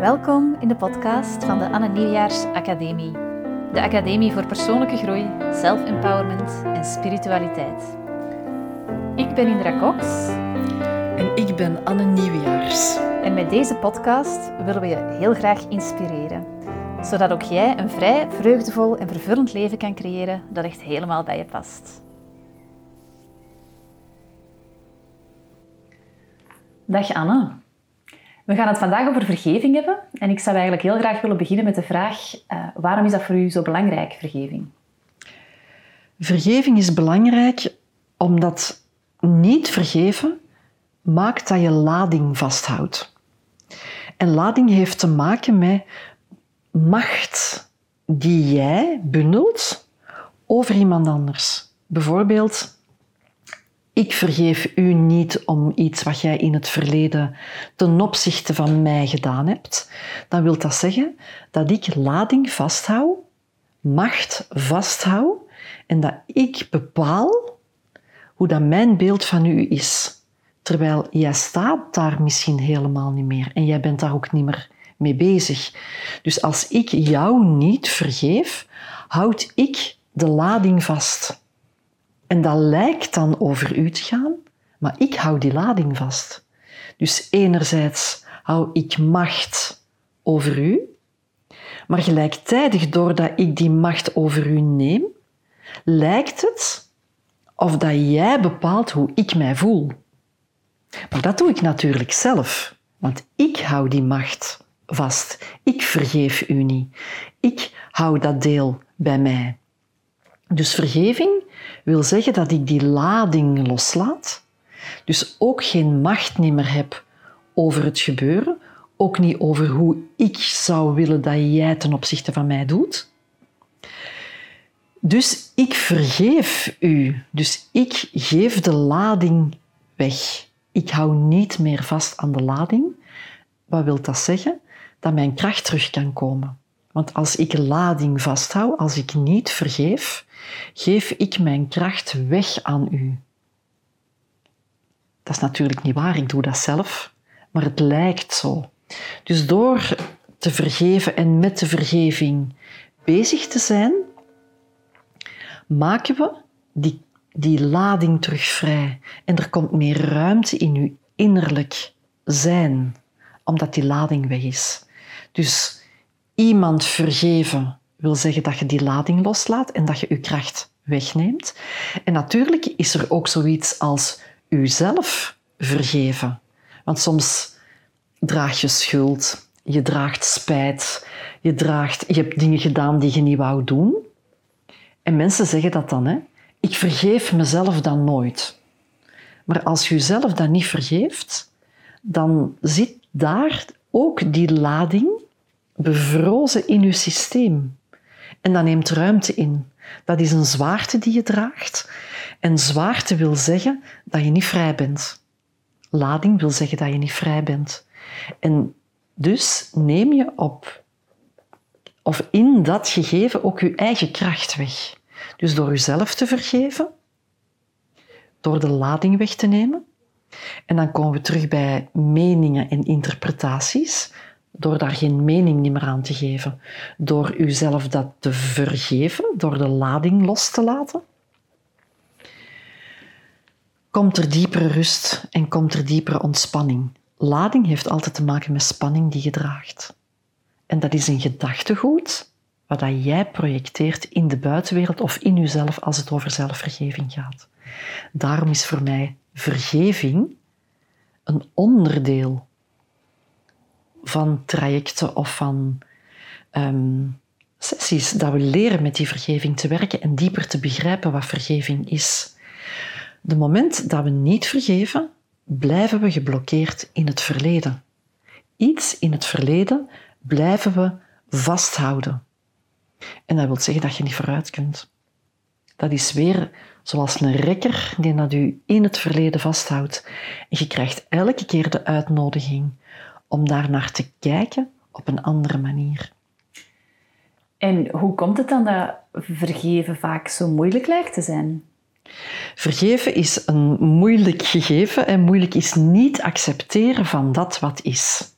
Welkom in de podcast van de Anne Nieuwjaars Academie. De Academie voor persoonlijke groei, self-empowerment en spiritualiteit. Ik ben Indra Cox. En ik ben Anne Nieuwjaars. En met deze podcast willen we je heel graag inspireren. Zodat ook jij een vrij, vreugdevol en vervullend leven kan creëren dat echt helemaal bij je past. Dag Anne. We gaan het vandaag over vergeving hebben. En ik zou eigenlijk heel graag willen beginnen met de vraag: uh, waarom is dat voor u zo belangrijk, vergeving? Vergeving is belangrijk omdat niet vergeven maakt dat je lading vasthoudt. En lading heeft te maken met macht die jij bundelt over iemand anders. Bijvoorbeeld, ik vergeef u niet om iets wat jij in het verleden ten opzichte van mij gedaan hebt, dan wil dat zeggen dat ik lading vasthoud, macht vasthoud en dat ik bepaal hoe dat mijn beeld van u is. Terwijl jij staat daar misschien helemaal niet meer en jij bent daar ook niet meer mee bezig. Dus als ik jou niet vergeef, houd ik de lading vast. En dat lijkt dan over u te gaan, maar ik hou die lading vast. Dus enerzijds hou ik macht over u, maar gelijktijdig doordat ik die macht over u neem, lijkt het of dat jij bepaalt hoe ik mij voel. Maar dat doe ik natuurlijk zelf, want ik hou die macht vast. Ik vergeef u niet. Ik hou dat deel bij mij. Dus vergeving wil zeggen dat ik die lading loslaat, dus ook geen macht meer heb over het gebeuren, ook niet over hoe ik zou willen dat jij ten opzichte van mij doet. Dus ik vergeef u, dus ik geef de lading weg. Ik hou niet meer vast aan de lading. Wat wil dat zeggen? Dat mijn kracht terug kan komen. Want als ik lading vasthoud, als ik niet vergeef, geef ik mijn kracht weg aan u. Dat is natuurlijk niet waar, ik doe dat zelf, maar het lijkt zo. Dus door te vergeven en met de vergeving bezig te zijn, maken we die, die lading terug vrij. En er komt meer ruimte in uw innerlijk zijn, omdat die lading weg is. Dus iemand vergeven wil zeggen dat je die lading loslaat en dat je je kracht wegneemt. En natuurlijk is er ook zoiets als uzelf vergeven. Want soms draag je schuld, je draagt spijt, je, draagt, je hebt dingen gedaan die je niet wou doen. En mensen zeggen dat dan, hè? ik vergeef mezelf dan nooit. Maar als je jezelf dan niet vergeeft, dan zit daar ook die lading bevrozen in je systeem. En dat neemt ruimte in. Dat is een zwaarte die je draagt. En zwaarte wil zeggen dat je niet vrij bent. Lading wil zeggen dat je niet vrij bent. En dus neem je op, of in dat gegeven ook je eigen kracht weg. Dus door jezelf te vergeven, door de lading weg te nemen. En dan komen we terug bij meningen en interpretaties door daar geen mening meer aan te geven, door uzelf dat te vergeven, door de lading los te laten, komt er diepere rust en komt er diepere ontspanning. Lading heeft altijd te maken met spanning die je draagt. En dat is een gedachtegoed wat jij projecteert in de buitenwereld of in jezelf als het over zelfvergeving gaat. Daarom is voor mij vergeving een onderdeel van trajecten of van ehm, sessies dat we leren met die vergeving te werken en dieper te begrijpen wat vergeving is. De moment dat we niet vergeven, blijven we geblokkeerd in het verleden. Iets in het verleden blijven we vasthouden. En dat wil zeggen dat je niet vooruit kunt. Dat is weer zoals een rekker die dat u in het verleden vasthoudt. En je krijgt elke keer de uitnodiging om daar naar te kijken op een andere manier. En hoe komt het dan dat vergeven vaak zo moeilijk lijkt te zijn? Vergeven is een moeilijk gegeven en moeilijk is niet accepteren van dat wat is.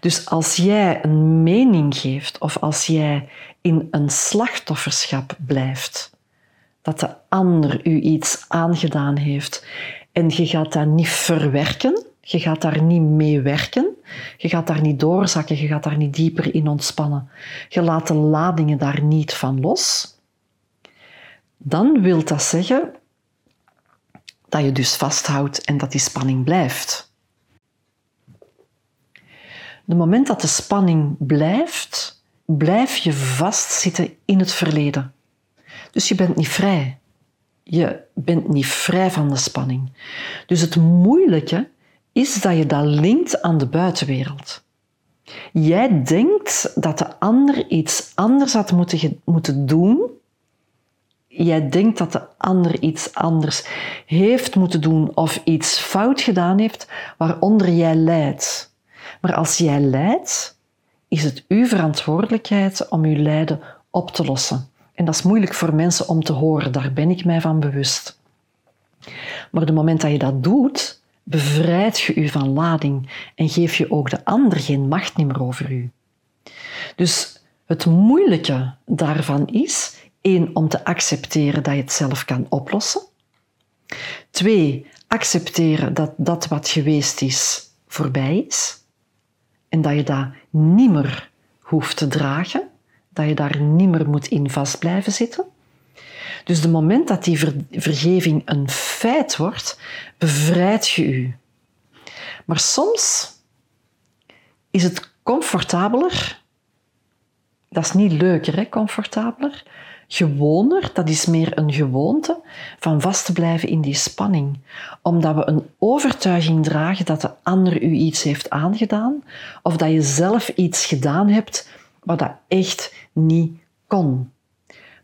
Dus als jij een mening geeft of als jij in een slachtofferschap blijft, dat de ander u iets aangedaan heeft en je gaat dat niet verwerken, je gaat daar niet mee werken, je gaat daar niet doorzakken, je gaat daar niet dieper in ontspannen, je laat de ladingen daar niet van los, dan wil dat zeggen dat je dus vasthoudt en dat die spanning blijft. De moment dat de spanning blijft, blijf je vastzitten in het verleden. Dus je bent niet vrij. Je bent niet vrij van de spanning. Dus het moeilijke is dat je dat linkt aan de buitenwereld. Jij denkt dat de ander iets anders had moeten, moeten doen. Jij denkt dat de ander iets anders heeft moeten doen of iets fout gedaan heeft waaronder jij lijdt. Maar als jij lijdt, is het uw verantwoordelijkheid om uw lijden op te lossen. En dat is moeilijk voor mensen om te horen, daar ben ik mij van bewust. Maar de moment dat je dat doet, bevrijd je u van lading en geef je ook de ander geen macht meer over u. Dus het moeilijke daarvan is, één, om te accepteren dat je het zelf kan oplossen. Twee, accepteren dat dat wat geweest is voorbij is en dat je dat niet meer hoeft te dragen, dat je daar niet meer moet in vast blijven zitten. Dus de moment dat die vergeving een feit wordt, bevrijdt je u. Maar soms is het comfortabeler, dat is niet leuker, hè, comfortabeler, gewoner, dat is meer een gewoonte, van vast te blijven in die spanning. Omdat we een overtuiging dragen dat de ander u iets heeft aangedaan, of dat je zelf iets gedaan hebt wat dat echt niet kon.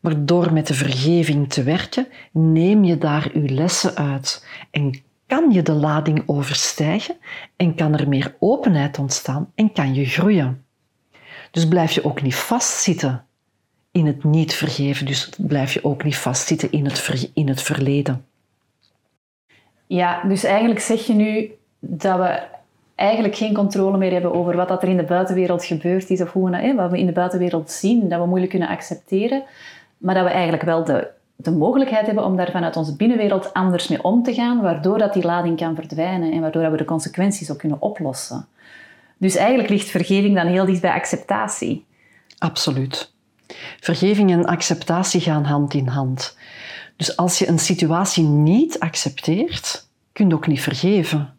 Maar door met de vergeving te werken, neem je daar uw lessen uit en kan je de lading overstijgen en kan er meer openheid ontstaan en kan je groeien. Dus blijf je ook niet vastzitten in het niet vergeven. Dus blijf je ook niet vastzitten in het, in het verleden. Ja, dus eigenlijk zeg je nu dat we eigenlijk geen controle meer hebben over wat dat er in de buitenwereld gebeurd is of hoe we, wat we in de buitenwereld zien, dat we moeilijk kunnen accepteren, maar dat we eigenlijk wel de, de mogelijkheid hebben om daar vanuit onze binnenwereld anders mee om te gaan, waardoor dat die lading kan verdwijnen en waardoor dat we de consequenties ook kunnen oplossen. Dus eigenlijk ligt vergeving dan heel dicht bij acceptatie. Absoluut. Vergeving en acceptatie gaan hand in hand. Dus als je een situatie niet accepteert, kun je ook niet vergeven.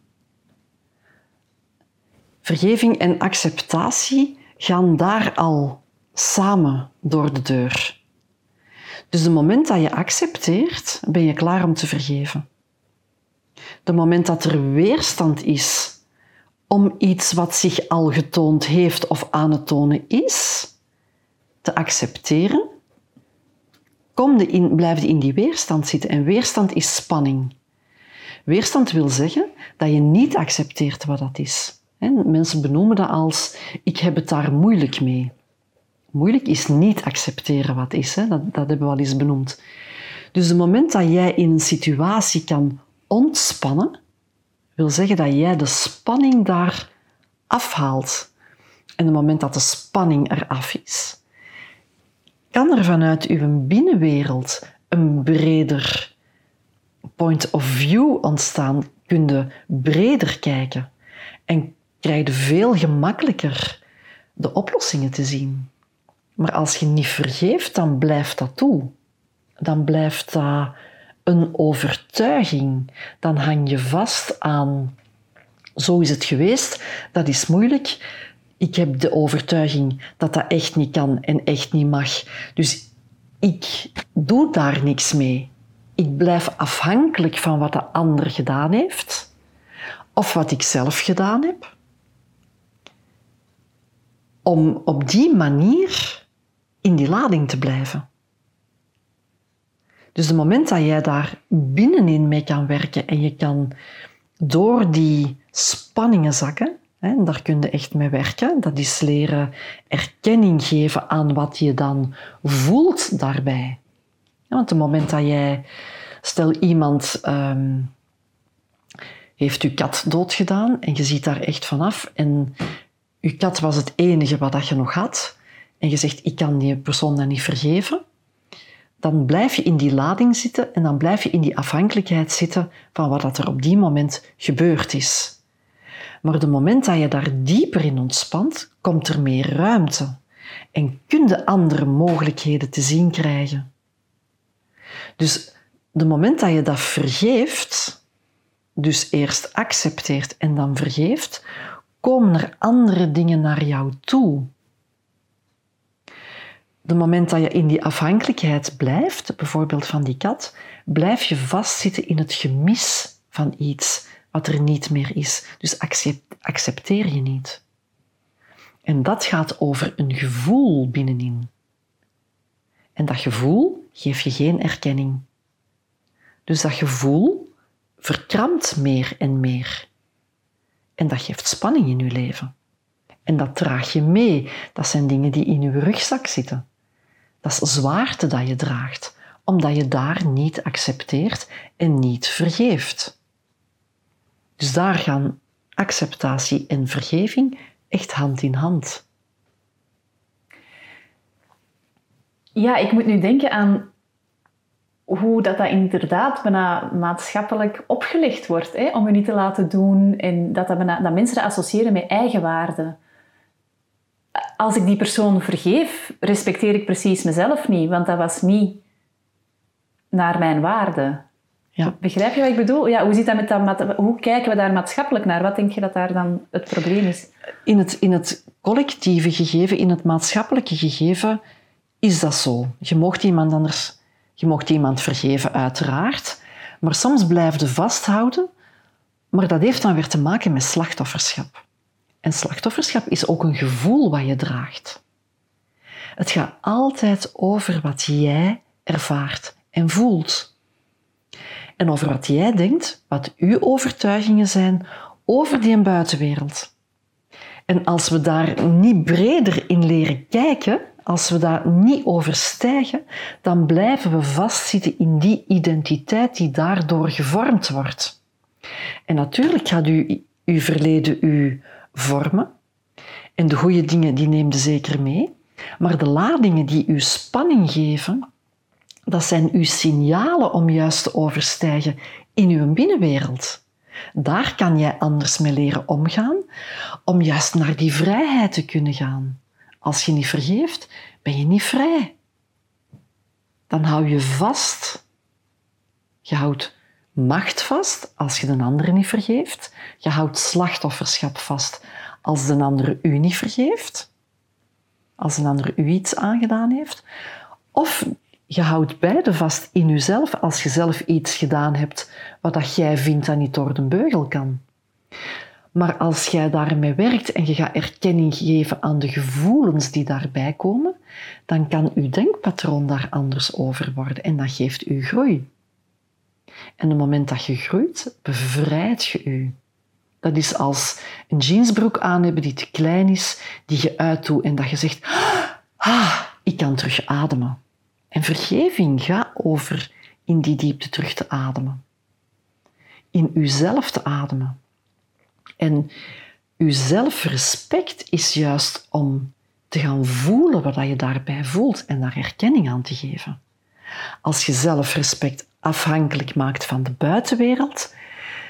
Vergeving en acceptatie gaan daar al samen door de deur. Dus de moment dat je accepteert, ben je klaar om te vergeven. De moment dat er weerstand is om iets wat zich al getoond heeft of aan het tonen is, te accepteren, kom in, blijf je in die weerstand zitten. En weerstand is spanning. Weerstand wil zeggen dat je niet accepteert wat dat is. Mensen benoemen dat als ik heb het daar moeilijk mee. Moeilijk is niet accepteren wat is. Dat, dat hebben we al eens benoemd. Dus het moment dat jij in een situatie kan ontspannen, wil zeggen dat jij de spanning daar afhaalt. En het moment dat de spanning eraf is, kan er vanuit uw binnenwereld een breder point of view ontstaan. Kun je breder kijken en krijg je veel gemakkelijker de oplossingen te zien. Maar als je niet vergeeft, dan blijft dat toe. Dan blijft dat een overtuiging. Dan hang je vast aan. Zo is het geweest, dat is moeilijk. Ik heb de overtuiging dat dat echt niet kan en echt niet mag. Dus ik doe daar niks mee. Ik blijf afhankelijk van wat de ander gedaan heeft of wat ik zelf gedaan heb. Om op die manier in die lading te blijven. Dus het moment dat jij daar binnenin mee kan werken en je kan door die spanningen zakken, hè, daar kun je echt mee werken, dat is leren erkenning geven aan wat je dan voelt daarbij. Want het moment dat jij, stel iemand um, heeft uw kat doodgedaan en je ziet daar echt vanaf en je kat was het enige wat je nog had, en je zegt, ik kan die persoon dan niet vergeven, dan blijf je in die lading zitten en dan blijf je in die afhankelijkheid zitten van wat er op die moment gebeurd is. Maar de moment dat je daar dieper in ontspant, komt er meer ruimte en kun je andere mogelijkheden te zien krijgen. Dus de moment dat je dat vergeeft, dus eerst accepteert en dan vergeeft, komen er andere dingen naar jou toe. De moment dat je in die afhankelijkheid blijft, bijvoorbeeld van die kat, blijf je vastzitten in het gemis van iets wat er niet meer is. Dus accepteer je niet. En dat gaat over een gevoel binnenin. En dat gevoel geeft je geen erkenning. Dus dat gevoel verkrampt meer en meer. En dat geeft spanning in je leven. En dat draag je mee. Dat zijn dingen die in je rugzak zitten. Dat is zwaarte dat je draagt, omdat je daar niet accepteert en niet vergeeft. Dus daar gaan acceptatie en vergeving echt hand in hand. Ja, ik moet nu denken aan hoe dat, dat inderdaad bijna maatschappelijk opgelegd wordt hè, om je niet te laten doen en dat, dat, bijna, dat mensen dat associëren met eigenwaarde. Als ik die persoon vergeef, respecteer ik precies mezelf niet, want dat was niet naar mijn waarde. Ja. Begrijp je wat ik bedoel? Ja, hoe, zit dat met dat, hoe kijken we daar maatschappelijk naar? Wat denk je dat daar dan het probleem is? In het, in het collectieve gegeven, in het maatschappelijke gegeven, is dat zo. Je mocht iemand anders, je mocht iemand vergeven, uiteraard. Maar soms blijf je vasthouden. Maar dat heeft dan weer te maken met slachtofferschap. En slachtofferschap is ook een gevoel wat je draagt. Het gaat altijd over wat jij ervaart en voelt en over wat jij denkt, wat uw overtuigingen zijn over die buitenwereld. En als we daar niet breder in leren kijken, als we daar niet overstijgen, dan blijven we vastzitten in die identiteit die daardoor gevormd wordt. En natuurlijk gaat uw verleden u vormen. En de goede dingen die neemt zeker mee. Maar de ladingen die u spanning geven, dat zijn uw signalen om juist te overstijgen in uw binnenwereld. Daar kan jij anders mee leren omgaan, om juist naar die vrijheid te kunnen gaan. Als je niet vergeeft, ben je niet vrij. Dan hou je vast. Je houdt macht vast als je de ander niet vergeeft. Je houdt slachtofferschap vast als de ander u niet vergeeft. Als een ander u iets aangedaan heeft. Of je houdt beide vast in jezelf als je zelf iets gedaan hebt wat dat jij vindt dat niet door de beugel kan. Maar als jij daarmee werkt en je gaat erkenning geven aan de gevoelens die daarbij komen, dan kan uw denkpatroon daar anders over worden en dat geeft u groei. En op het moment dat je groeit, bevrijd je u. Dat is als een jeansbroek aan hebben die te klein is, die je uitdoet en dat je zegt, ah, ik kan terug ademen. En vergeving gaat over in die diepte terug te ademen. In uzelf te ademen. En uw zelfrespect is juist om te gaan voelen wat je daarbij voelt en daar erkenning aan te geven. Als je zelfrespect afhankelijk maakt van de buitenwereld,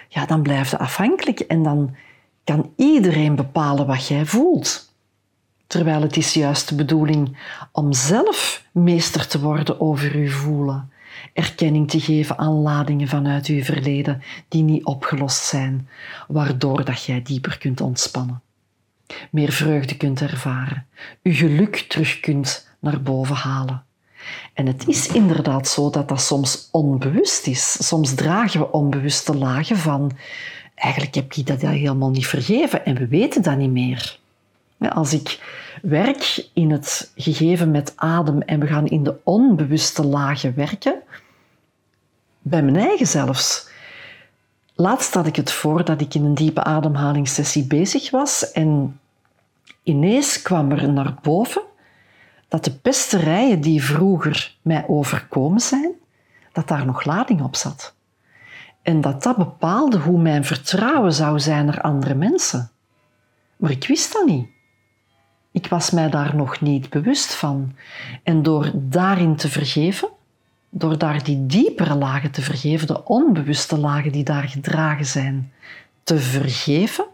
ja, dan blijf je afhankelijk en dan kan iedereen bepalen wat jij voelt. Terwijl het is juist de bedoeling om zelf meester te worden over uw voelen. Erkenning te geven aan ladingen vanuit uw verleden die niet opgelost zijn, waardoor dat jij dieper kunt ontspannen. Meer vreugde kunt ervaren, uw geluk terug kunt naar boven halen. En het is inderdaad zo dat dat soms onbewust is. Soms dragen we onbewuste lagen van eigenlijk heb ik dat helemaal niet vergeven en we weten dat niet meer. Als ik werk in het gegeven met adem en we gaan in de onbewuste lagen werken, bij mijn eigen zelfs. Laatst had ik het voor dat ik in een diepe ademhalingssessie bezig was en ineens kwam er naar boven dat de pesterijen die vroeger mij overkomen zijn, dat daar nog lading op zat. En dat dat bepaalde hoe mijn vertrouwen zou zijn naar andere mensen. Maar ik wist dat niet. Ik was mij daar nog niet bewust van. En door daarin te vergeven, door daar die diepere lagen te vergeven, de onbewuste lagen die daar gedragen zijn, te vergeven,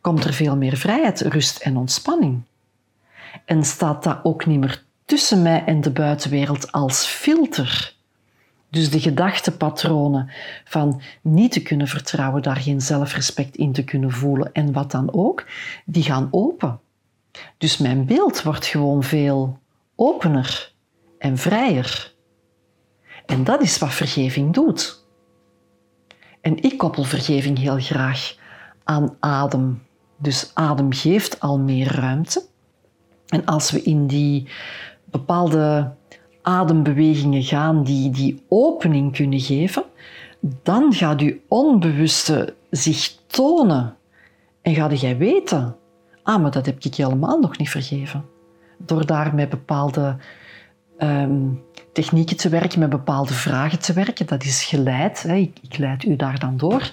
komt er veel meer vrijheid, rust en ontspanning. En staat dat ook niet meer tussen mij en de buitenwereld als filter. Dus de gedachtepatronen van niet te kunnen vertrouwen, daar geen zelfrespect in te kunnen voelen en wat dan ook, die gaan open. Dus mijn beeld wordt gewoon veel opener en vrijer. En dat is wat vergeving doet. En ik koppel vergeving heel graag aan adem. Dus adem geeft al meer ruimte. En als we in die bepaalde adembewegingen gaan die die opening kunnen geven, dan gaat je onbewuste zich tonen. En ga jij weten, ah, dat heb ik helemaal nog niet vergeven. Door daar met bepaalde ehm, technieken te werken, met bepaalde vragen te werken, dat is geleid, hè, ik, ik leid u daar dan door,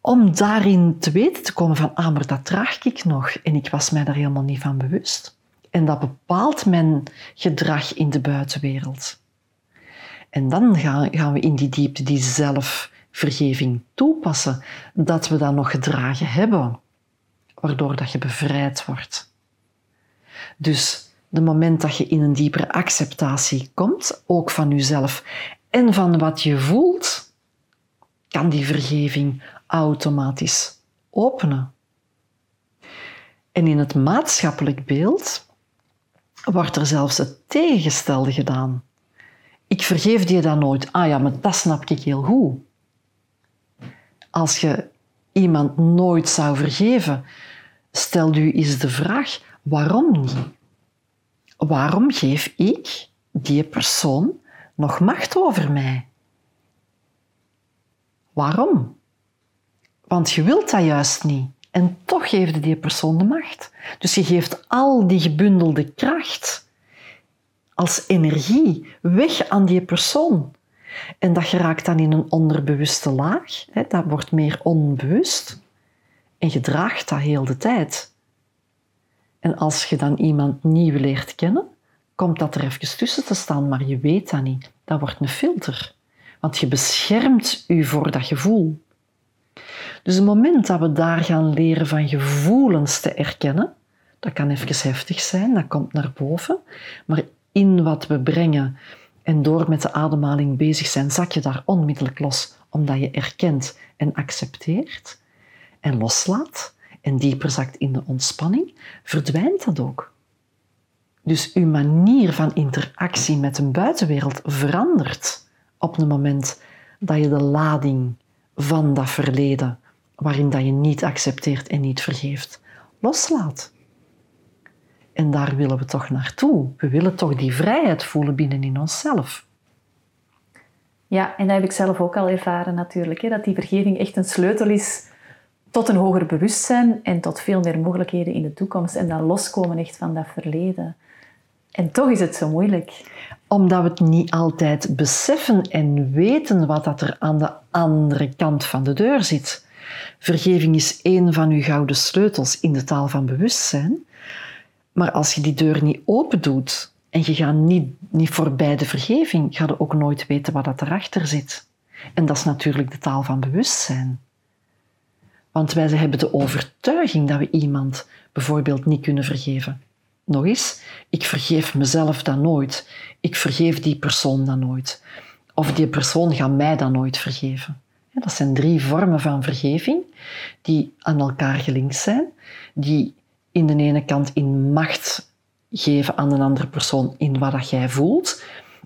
om daarin te weten te komen van, ah, maar dat draag ik nog en ik was mij daar helemaal niet van bewust. En dat bepaalt mijn gedrag in de buitenwereld. En dan gaan we in die diepte die zelfvergeving toepassen, dat we dat nog gedragen hebben, waardoor dat je bevrijd wordt. Dus de moment dat je in een diepere acceptatie komt, ook van jezelf en van wat je voelt, kan die vergeving automatisch openen. En in het maatschappelijk beeld wordt er zelfs het tegengestelde gedaan. Ik vergeef je dan nooit. Ah ja, maar dat snap ik heel goed. Als je iemand nooit zou vergeven, stel u eens de vraag: waarom niet? Waarom geef ik die persoon nog macht over mij? Waarom? Want je wilt dat juist niet. En toch geeft die persoon de macht. Dus je geeft al die gebundelde kracht als energie weg aan die persoon. En dat geraakt dan in een onderbewuste laag. Dat wordt meer onbewust. En je draagt dat heel de tijd. En als je dan iemand nieuw leert kennen, komt dat er even tussen te staan, maar je weet dat niet. Dat wordt een filter. Want je beschermt je voor dat gevoel. Dus het moment dat we daar gaan leren van gevoelens te erkennen, dat kan even heftig zijn, dat komt naar boven, maar in wat we brengen en door met de ademhaling bezig zijn, zak je daar onmiddellijk los, omdat je erkent en accepteert en loslaat en dieper zakt in de ontspanning, verdwijnt dat ook. Dus uw manier van interactie met een buitenwereld verandert op het moment dat je de lading van dat verleden, waarin dat je niet accepteert en niet vergeeft, loslaat. En daar willen we toch naartoe. We willen toch die vrijheid voelen binnen in onszelf. Ja, en dat heb ik zelf ook al ervaren natuurlijk. Hè, dat die vergeving echt een sleutel is tot een hoger bewustzijn en tot veel meer mogelijkheden in de toekomst. En dan loskomen echt van dat verleden. En toch is het zo moeilijk. Omdat we het niet altijd beseffen en weten wat dat er aan de andere kant van de deur zit. Vergeving is één van uw gouden sleutels in de taal van bewustzijn. Maar als je die deur niet open doet en je gaat niet, niet voorbij de vergeving, ga je ook nooit weten wat dat erachter zit. En dat is natuurlijk de taal van bewustzijn. Want wij hebben de overtuiging dat we iemand bijvoorbeeld niet kunnen vergeven. Nog eens, ik vergeef mezelf dan nooit. Ik vergeef die persoon dan nooit. Of die persoon gaat mij dan nooit vergeven. Dat zijn drie vormen van vergeving die aan elkaar gelinkt zijn, die in de ene kant in macht geven aan een andere persoon in wat dat jij voelt,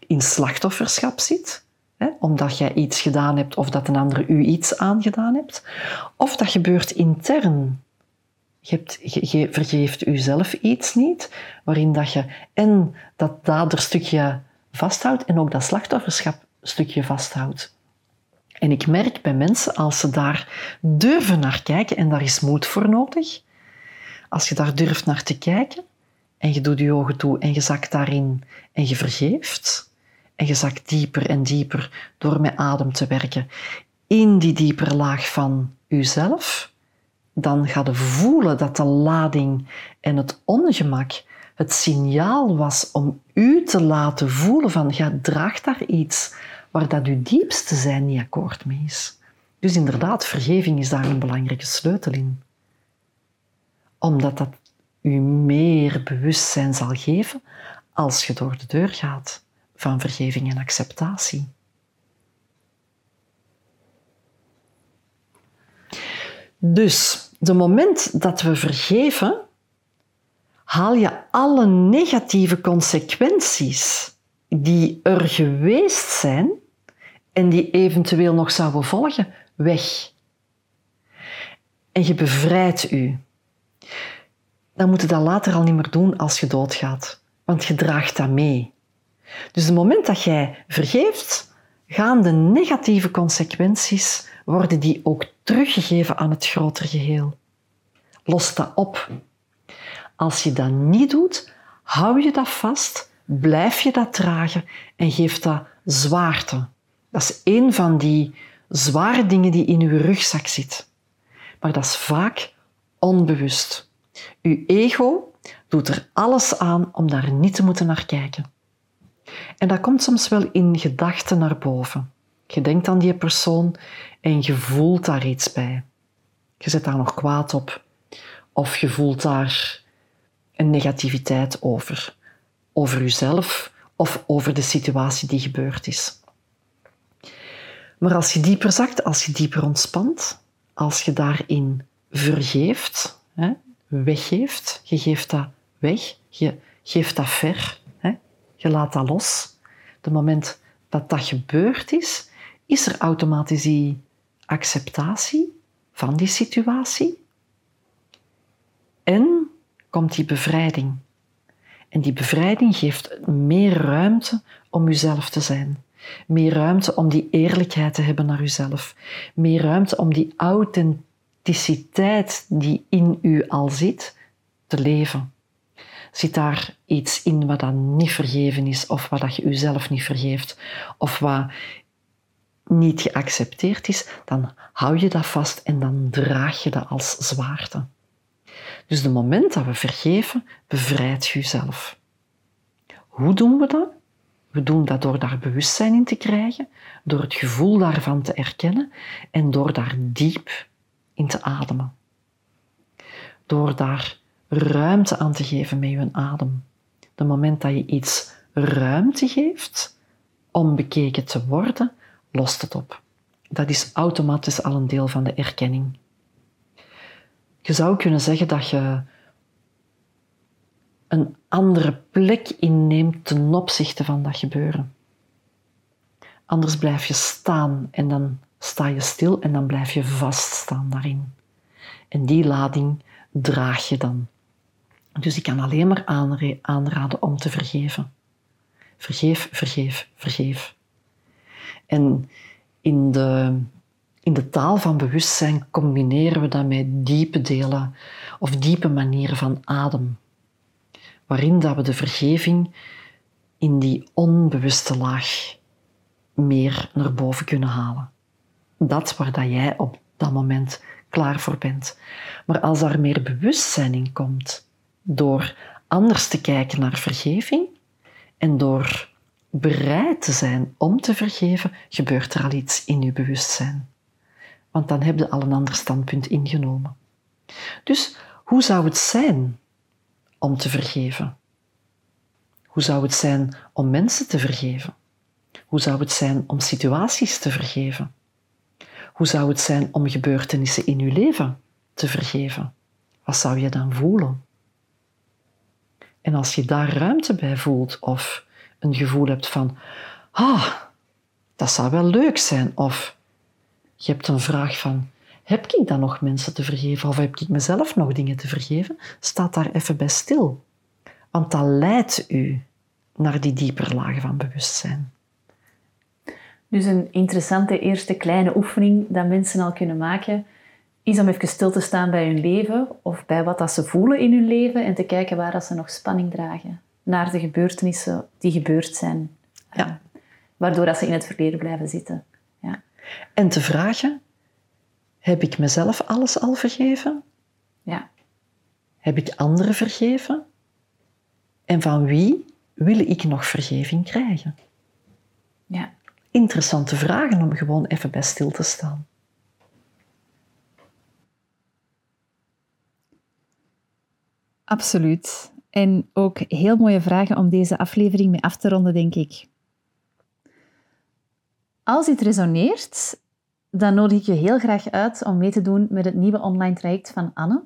in slachtofferschap zit, hè, omdat jij iets gedaan hebt of dat een ander u iets aangedaan hebt, of dat gebeurt intern. Je, hebt, vergeeft jezelf iets niet, waarin dat je en dat daderstukje vasthoudt en ook dat slachtofferschap stukje vasthoudt. En ik merk bij mensen, als ze daar durven naar kijken, en daar is moed voor nodig, als je daar durft naar te kijken en je doet je ogen toe en je zakt daarin en je vergeeft en je zakt dieper en dieper door met adem te werken in die diepere laag van jezelf, dan ga je voelen dat de lading en het ongemak het signaal was om u te laten voelen van, ja, draagt daar iets waar dat uw diepste zijn niet akkoord mee is. Dus inderdaad, vergeving is daar een belangrijke sleutel in. Omdat dat u meer bewustzijn zal geven als je door de deur gaat van vergeving en acceptatie. Dus, de moment dat we vergeven, haal je alle negatieve consequenties die er geweest zijn en die eventueel nog zouden volgen, weg. En je bevrijdt u. Dan moet je dat later al niet meer doen als je doodgaat, want je draagt dat mee. Dus het moment dat jij vergeeft, gaan de negatieve consequenties worden die ook teruggegeven aan het grotere geheel. Los dat op. Als je dat niet doet, hou je dat vast, blijf je dat dragen en geeft dat zwaarte. Dat is een van die zware dingen die in uw rugzak zit. Maar dat is vaak onbewust. Uw ego doet er alles aan om daar niet te moeten naar kijken. En dat komt soms wel in gedachten naar boven. Je denkt aan die persoon en je voelt daar iets bij. Je zet daar nog kwaad op. Of je voelt daar een negativiteit over. Over jezelf of over de situatie die gebeurd is. Maar als je dieper zakt, als je dieper ontspant, als je daarin vergeeft, hè, weggeeft, je geeft dat weg, je geeft dat ver, hè, je laat dat los. De moment dat dat gebeurd is, is er automatisch die acceptatie van die situatie. En komt die bevrijding. En die bevrijding geeft meer ruimte om uzelf te zijn. Meer ruimte om die eerlijkheid te hebben naar uzelf. Meer ruimte om die authenticiteit die in u al zit, te leven. Zit daar iets in wat dan niet vergeven is, of wat dat je uzelf niet vergeeft, of wat niet geaccepteerd is, dan hou je dat vast en dan draag je dat als zwaarte. Dus het moment dat we vergeven, bevrijdt je jezelf. Hoe doen we dat? We doen dat door daar bewustzijn in te krijgen, door het gevoel daarvan te erkennen en door daar diep in te ademen. Door daar ruimte aan te geven met je adem. Het moment dat je iets ruimte geeft om bekeken te worden, lost het op. Dat is automatisch al een deel van de erkenning. Je zou kunnen zeggen dat je een andere plek inneemt ten opzichte van dat gebeuren. Anders blijf je staan en dan sta je stil en dan blijf je vaststaan daarin. En die lading draag je dan. Dus ik kan alleen maar aanraden om te vergeven. Vergeef, vergeef, vergeef. En in de, in de taal van bewustzijn combineren we dat met diepe delen of diepe manieren van adem, waarin dat we de vergeving in die onbewuste laag meer naar boven kunnen halen. Dat waar dat jij op dat moment klaar voor bent. Maar als daar meer bewustzijn in komt, door anders te kijken naar vergeving en door bereid te zijn om te vergeven, gebeurt er al iets in je bewustzijn. Want dan heb je al een ander standpunt ingenomen. Dus hoe zou het zijn om te vergeven? Hoe zou het zijn om mensen te vergeven? Hoe zou het zijn om situaties te vergeven? Hoe zou het zijn om gebeurtenissen in je leven te vergeven? Wat zou je dan voelen? En als je daar ruimte bij voelt of een gevoel hebt van, ah, dat zou wel leuk zijn. Of je hebt een vraag van, heb ik dan nog mensen te vergeven? Of heb ik mezelf nog dingen te vergeven? Staat daar even bij stil. Want dat leidt u naar die diepere lagen van bewustzijn. Dus een interessante eerste kleine oefening dat mensen al kunnen maken, is om even stil te staan bij hun leven of bij wat dat ze voelen in hun leven en te kijken waar dat ze nog spanning dragen naar de gebeurtenissen die gebeurd zijn. Ja. Uh, waardoor dat ze in het verleden blijven zitten. Ja. En te vragen, Heb ik mezelf alles al vergeven? Ja. Heb ik anderen vergeven? En van wie wil ik nog vergeving krijgen? Ja. Interessante vragen om gewoon even bij stil te staan. Absoluut. En ook heel mooie vragen om deze aflevering mee af te ronden, denk ik. Als dit resoneert, dan nodig ik je heel graag uit om mee te doen met het nieuwe online traject van Anne.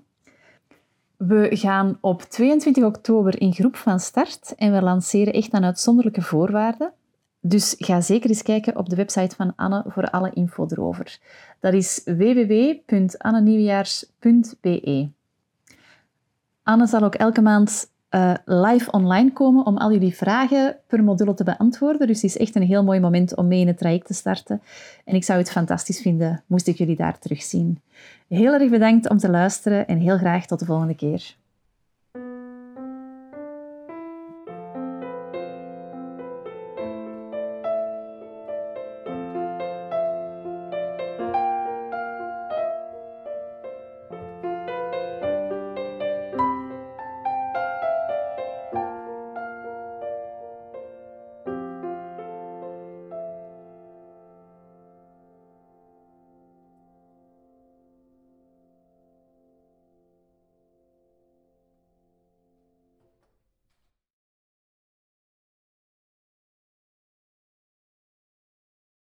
We gaan op 22 oktober in groep van start en we lanceren echt aan uitzonderlijke voorwaarden. Dus ga zeker eens kijken op de website van Anne voor alle info erover. Dat is www.annenieuwjaars.be. Anne zal ook elke maand uh, live online komen om al jullie vragen per module te beantwoorden. Dus het is echt een heel mooi moment om mee in het traject te starten. En ik zou het fantastisch vinden moest ik jullie daar terugzien. Heel erg bedankt om te luisteren en heel graag tot de volgende keer.